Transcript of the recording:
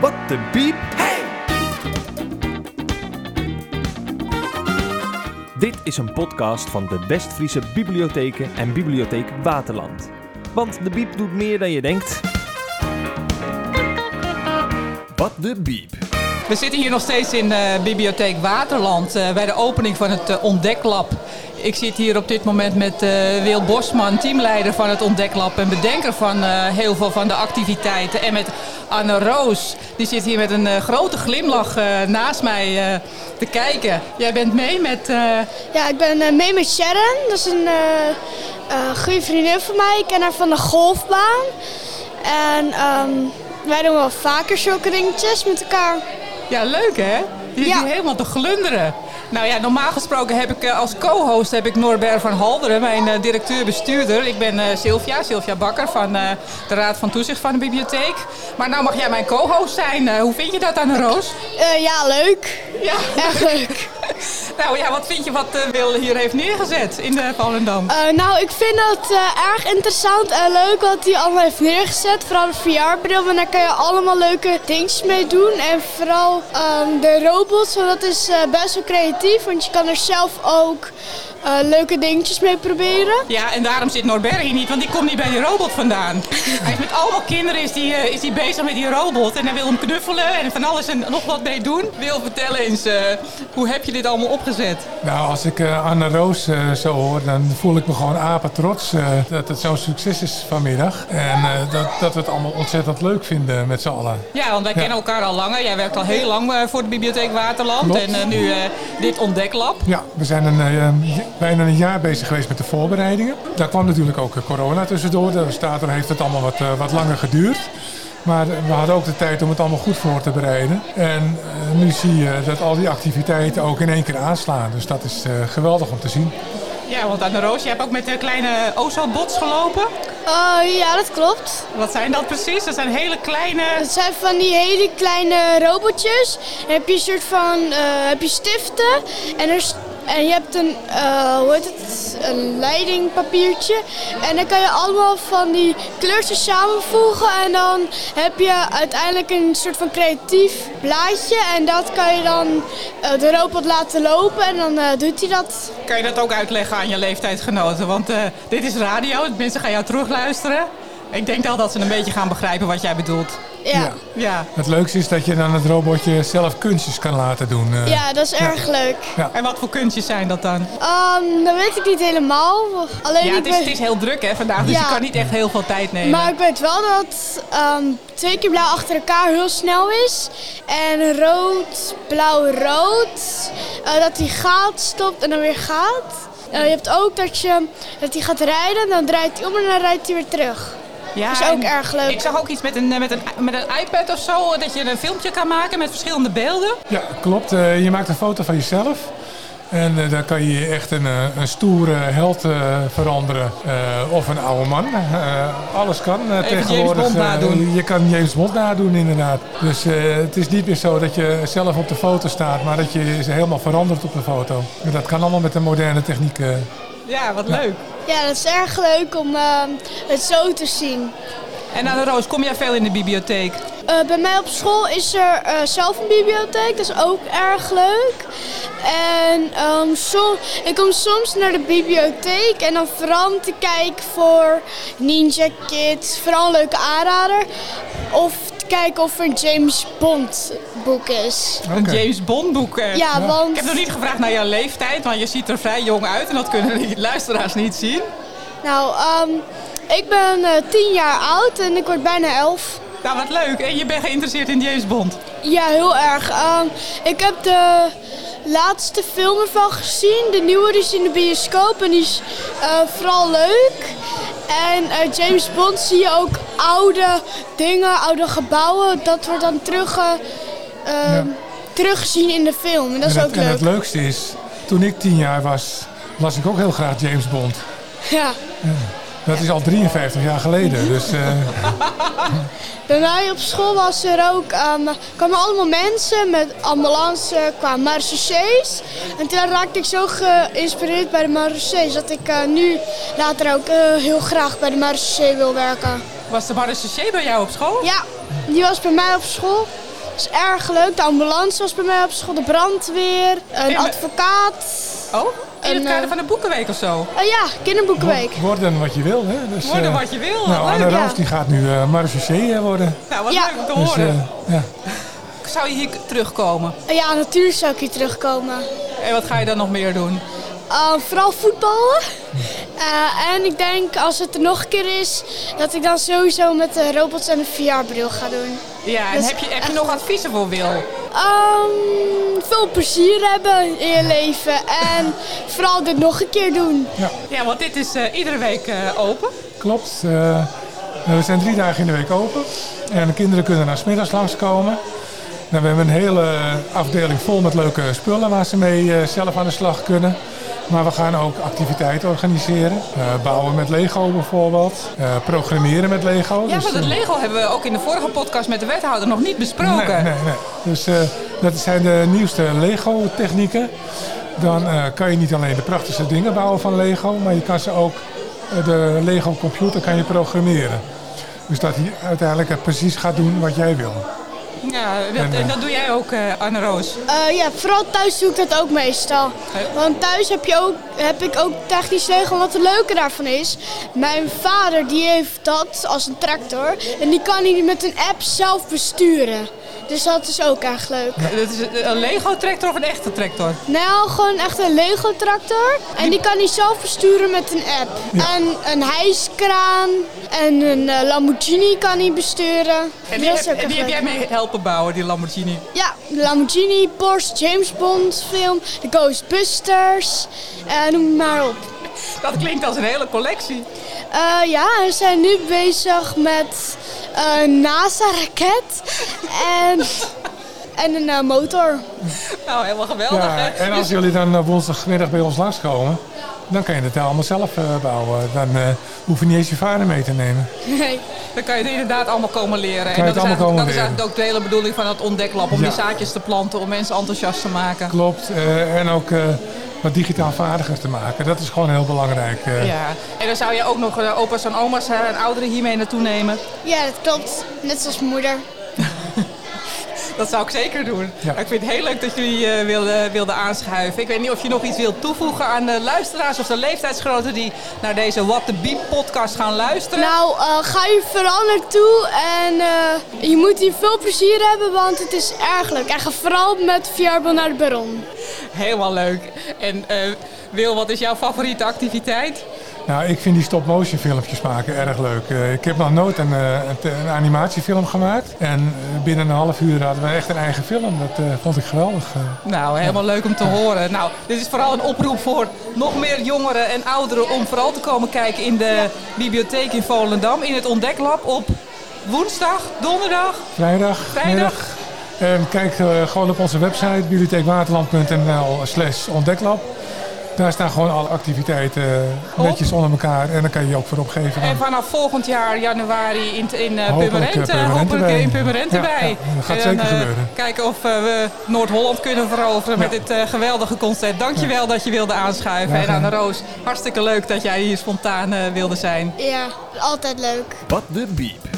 Wat de biep. Dit is een podcast van de Westfriese Bibliotheken en Bibliotheek Waterland. Want de biep doet meer dan je denkt. Wat de biep. We zitten hier nog steeds in de Bibliotheek Waterland eh, bij de opening van het eh, Ontdeklab. Ik zit hier op dit moment met eh Wil Bosman, teamleider van het Ontdeklab en bedenker van eh, heel veel van de activiteiten. En met Anne Roos, die zit hier met een eh, grote glimlach naast mij te kijken. Jij bent mee met... Ja, ik ben mee met Sharon. Dat is een goede vriendin van mij. Ik ken haar van de golfbaan. En ehm, wij doen wel vaker zulke dingetjes met elkaar. Ja, leuk hè? Je zit Ja. hier helemaal te glunderen. Nou ja, normaal gesproken heb ik eh, als co-host heb ik Norbert van Halderen, mijn eh, directeur-bestuurder. Ik ben eh, Sylvia, Sylvia Bakker van de Raad van Toezicht van de bibliotheek. Maar nou mag jij mijn co-host zijn. Hoe vind je dat aan Roos? Eh, ja, leuk. Ja. Erg leuk. Nou ja, wat vind je wat eh, Wil hier heeft neergezet in de Volendam? Eh, nou, ik vind het eh, erg interessant en leuk wat hij allemaal heeft neergezet. Vooral de VR-bril, want daar kan je allemaal leuke dingetjes mee doen. En vooral ehm, de robots, want dat is eh, best wel creatief. Want je kan er zelf ook eh, leuke dingetjes mee proberen. Ja, en daarom zit Norbert hier niet, want die komt niet bij die robot vandaan. Hij is met allemaal kinderen is die, eh, is die bezig met die robot. En hij wil hem knuffelen en van alles en nog wat mee doen. Wil, vertel eens, eh, hoe heb je dit allemaal opgezet? Nou, als ik eh, Anne Roos eh, zo hoor, dan voel ik me gewoon apen trots eh, dat het zo'n succes is vanmiddag. En dat, dat we het allemaal ontzettend leuk vinden met z'n allen. Ja, want wij kennen elkaar al langer. Jij werkt al heel lang voor de Bibliotheek Waterland. Klopt. En nu dit ontdeklab. Ja, we zijn een, bijna een jaar bezig geweest met de voorbereidingen. Daar kwam natuurlijk ook corona tussendoor. De staat heeft het allemaal wat, wat langer geduurd. Maar we hadden ook de tijd om het allemaal goed voor te bereiden. En eh, nu zie je dat al die activiteiten ook in één keer aanslaan. Dus dat is eh, geweldig om te zien. Ja, want Anne Roos, je hebt ook met de kleine Ozo-bots gelopen. Oh ja, dat klopt. Wat zijn dat precies? Dat zijn hele kleine... Het zijn van die hele kleine robotjes. Dan heb je een soort van eh, heb je stiften en, er, is- en je hebt een, eh, hoe heet het, een leidingpapiertje. En dan kan je allemaal van die kleurtjes samenvoegen en dan heb je uiteindelijk een soort van creatief blaadje. En dat kan je dan eh, de robot laten lopen en dan eh, doet hij dat. Kan je dat ook uitleggen aan je leeftijdsgenoten? Want dit is radio, mensen gaan jou terugluisteren. Ik denk al dat ze een beetje gaan begrijpen wat jij bedoelt. Ja, Ja. ja. Ja. Het leukste is dat je dan het robotje zelf kunstjes kan laten doen. eh. dat is erg leuk. En wat voor kunstjes zijn dat dan? Ehm, dat weet ik niet helemaal. Alleen Ja, het is, weet- het is heel druk hè, vandaag, dus Ja. je kan niet echt heel veel tijd nemen. Maar ik weet wel dat ehm, twee keer blauw achter elkaar heel snel is. En rood, blauw, rood. eh, dat hij gaat, stopt en dan weer gaat. Eh, je hebt ook dat, je, dat hij gaat rijden, dan draait hij om en dan rijdt hij weer terug. Ja, is ook erg leuk. Ik zag ook iets met een, met, een, met een iPad of zo, dat je een filmpje kan maken met verschillende beelden. Ja, klopt. Eh, je maakt een foto van jezelf. En eh, dan kan je echt een, eh, een stoere held eh, veranderen. Eh, of een oude man. Eh, alles kan eh, James tegenwoordig. Bond nadoen. je kan James Bond nadoen inderdaad. Dus eh, het is niet meer zo dat je zelf op de foto staat. Maar dat je ze helemaal verandert op de foto. En dat kan allemaal met de moderne techniek. Eh. Ja, wat leuk. Ja, dat is erg leuk om ehm, het zo te zien. En Anne Roos, kom jij veel in de bibliotheek? Eh, bij mij op school is er eh, zelf een bibliotheek, dat is ook erg leuk. En som- ik kom soms naar de bibliotheek en dan vooral te kijken voor Ninja Kids, vooral een leuke aanrader. Of te kijken of er een James Bond boek is. Een. James Bond boek. Ja, Ik want heb nog niet gevraagd naar jouw leeftijd, want je ziet er vrij jong uit en dat kunnen de luisteraars niet zien. nou, ehm, ik ben eh 10 jaar oud en ik word bijna 11. Nou, wat leuk. En je bent geïnteresseerd in James Bond. Ja, heel erg. Ehm, ik heb de laatste film ervan gezien. De nieuwe die is in de bioscoop en die is eh, vooral leuk. En eh, James Bond zie je ook oude dingen, oude gebouwen. Dat wordt dan terug, Ja. teruggezien in de film. En dat is ook het, en leuk. het leukste is, toen ik tien jaar was, las ik ook heel graag James Bond. Ja. Dat is al 53 jaar geleden. Dus eh, Bij mij op school was er ook, ehm, kwamen allemaal mensen met ambulance qua marechaussées. En toen raakte ik zo geïnspireerd bij de marechaussées dat ik eh, nu later ook eh, heel graag bij de marechaussee wil werken. Was de marechaussee bij jou op school? Ja, die was bij mij op school. Is erg leuk. De ambulance was bij mij op school, de brandweer, een advocaat. Oh, in het En, kader eh, van de Boekenweek of zo? Oh ja, kinderboekenweek. Worden wat je wil. Hè? Dus, Worden eh, wat je wil. Nou, Anne leuk. ja. Roos die gaat nu uh, marechaussee worden. Nou, wat Ja. leuk om te Dus, horen. ja. Zou je hier terugkomen? Ja, natuurlijk zou ik hier terugkomen. En wat ga je dan nog meer doen? Uh, vooral voetballen. Uh, en ik denk als het er nog een keer is, dat ik dan sowieso met de robots en een VR-bril ga doen. Ja, en Dus heb je, heb je echt- nog adviezen voor Wil? Um, veel plezier hebben in je leven en vooral dit nog een keer doen. Ja, want dit is eh, iedere week eh, open. Klopt. eh, we zijn drie dagen in de week open. En de kinderen kunnen naar 's middags langskomen. Nou, we hebben een hele afdeling vol met leuke spullen waar ze mee eh, zelf aan de slag kunnen. Maar we gaan ook activiteiten organiseren. Eh, bouwen met Lego bijvoorbeeld. Eh, programmeren met Lego. Ja, Dus, want het eh, Lego hebben we ook in de vorige podcast met de wethouder nog niet besproken. Nee, nee, nee. Dus dat zijn de nieuwste Lego-technieken. Dan kan je niet alleen de prachtigste dingen bouwen van Lego, maar je kan ze ook, de Lego-computer kan je programmeren. Dus dat hij uiteindelijk precies gaat doen wat jij wil. Ja, dat, En, eh, dat doe jij ook, eh Anne Roos. Uh, ja, vooral thuis doe ik dat ook meestal. Want thuis heb, je ook, heb ik ook technisch Lego. En wat het leuke daarvan is, mijn vader die heeft dat als een tractor. En die kan hij met een app zelf besturen. Dus dat is ook echt leuk. Dat is een Lego-tractor of een echte tractor? Nou, gewoon echt een Lego tractor. En die kan hij zelf besturen met een app. En een hijskraan en een eh, Lamborghini kan hij besturen. En die, dat is ook echt die heb jij mee helpen bouwen, die Lamborghini. Ja, de Lamborghini, Porsche, James Bond film, de Ghostbusters, eh, noem het maar op. Dat klinkt als een hele collectie. Eh, ja, we zijn nu bezig met eh, een NASA-raket en, en een eh, motor. Nou, helemaal geweldig. Ja, hè? en als Dus- jullie dan eh, woensdagmiddag bij ons langskomen, dan kan je het allemaal zelf eh, bouwen. Dan eh, hoef je niet eens je vader mee te nemen. Nee. Dan kan je het inderdaad allemaal komen leren. Kan je en dat, is eigenlijk, komen dat is leren. eigenlijk ook de hele bedoeling van het ontdeklab. Om Ja. die zaadjes te planten, om mensen enthousiast te maken. Klopt. eh, en ook eh, wat digitaal vaardiger te maken. Dat is gewoon heel belangrijk. eh. Ja. En dan zou je ook nog eh, opa's en oma's eh, en ouderen hiermee naartoe nemen. Ja, dat klopt. Net zoals mijn moeder. Dat zou ik zeker doen. Ja. Ik vind het heel leuk dat jullie eh, wilden, wilden aanschuiven. Ik weet niet of je nog iets wilt toevoegen aan de luisteraars of de leeftijdsgenoten die naar deze What the Beep podcast gaan luisteren. Nou, eh, ga hier vooral naartoe en eh, je moet hier veel plezier hebben, want het is erg leuk. En ga vooral met VR naar de Baron. Helemaal leuk. En eh, Wil, wat is jouw favoriete activiteit? Nou, ik vind die stop-motion filmpjes maken erg leuk. Eh, ik heb nog nooit een, eh, een, animatiefilm gemaakt. En binnen een half uur hadden we echt een eigen film. Dat vond ik geweldig. Nou, helemaal leuk om te horen. Nou, dit is vooral een oproep voor nog meer jongeren en ouderen om vooral te komen kijken in de bibliotheek in Volendam. In het ontdeklab op woensdag, donderdag. Vrijdag, Vrijdag. middag. En kijk eh, gewoon op onze website bibliotheekwaterland.nl slash ontdeklab. Daar staan gewoon alle activiteiten eh, netjes onder elkaar. En dan kan je je ook voor opgeven. En vanaf volgend jaar januari in, in uh, eh, hopelijk in Purmerend Ja, erbij. ja, dat gaat en zeker gebeuren. kijken of eh, we Noord-Holland kunnen veroveren met dit eh, geweldige concert. Dankjewel dat je wilde aanschuiven. Ja, en Anne graag. Roos, hartstikke leuk dat jij hier spontaan wilde zijn. Ja, altijd leuk. Wat de Biep.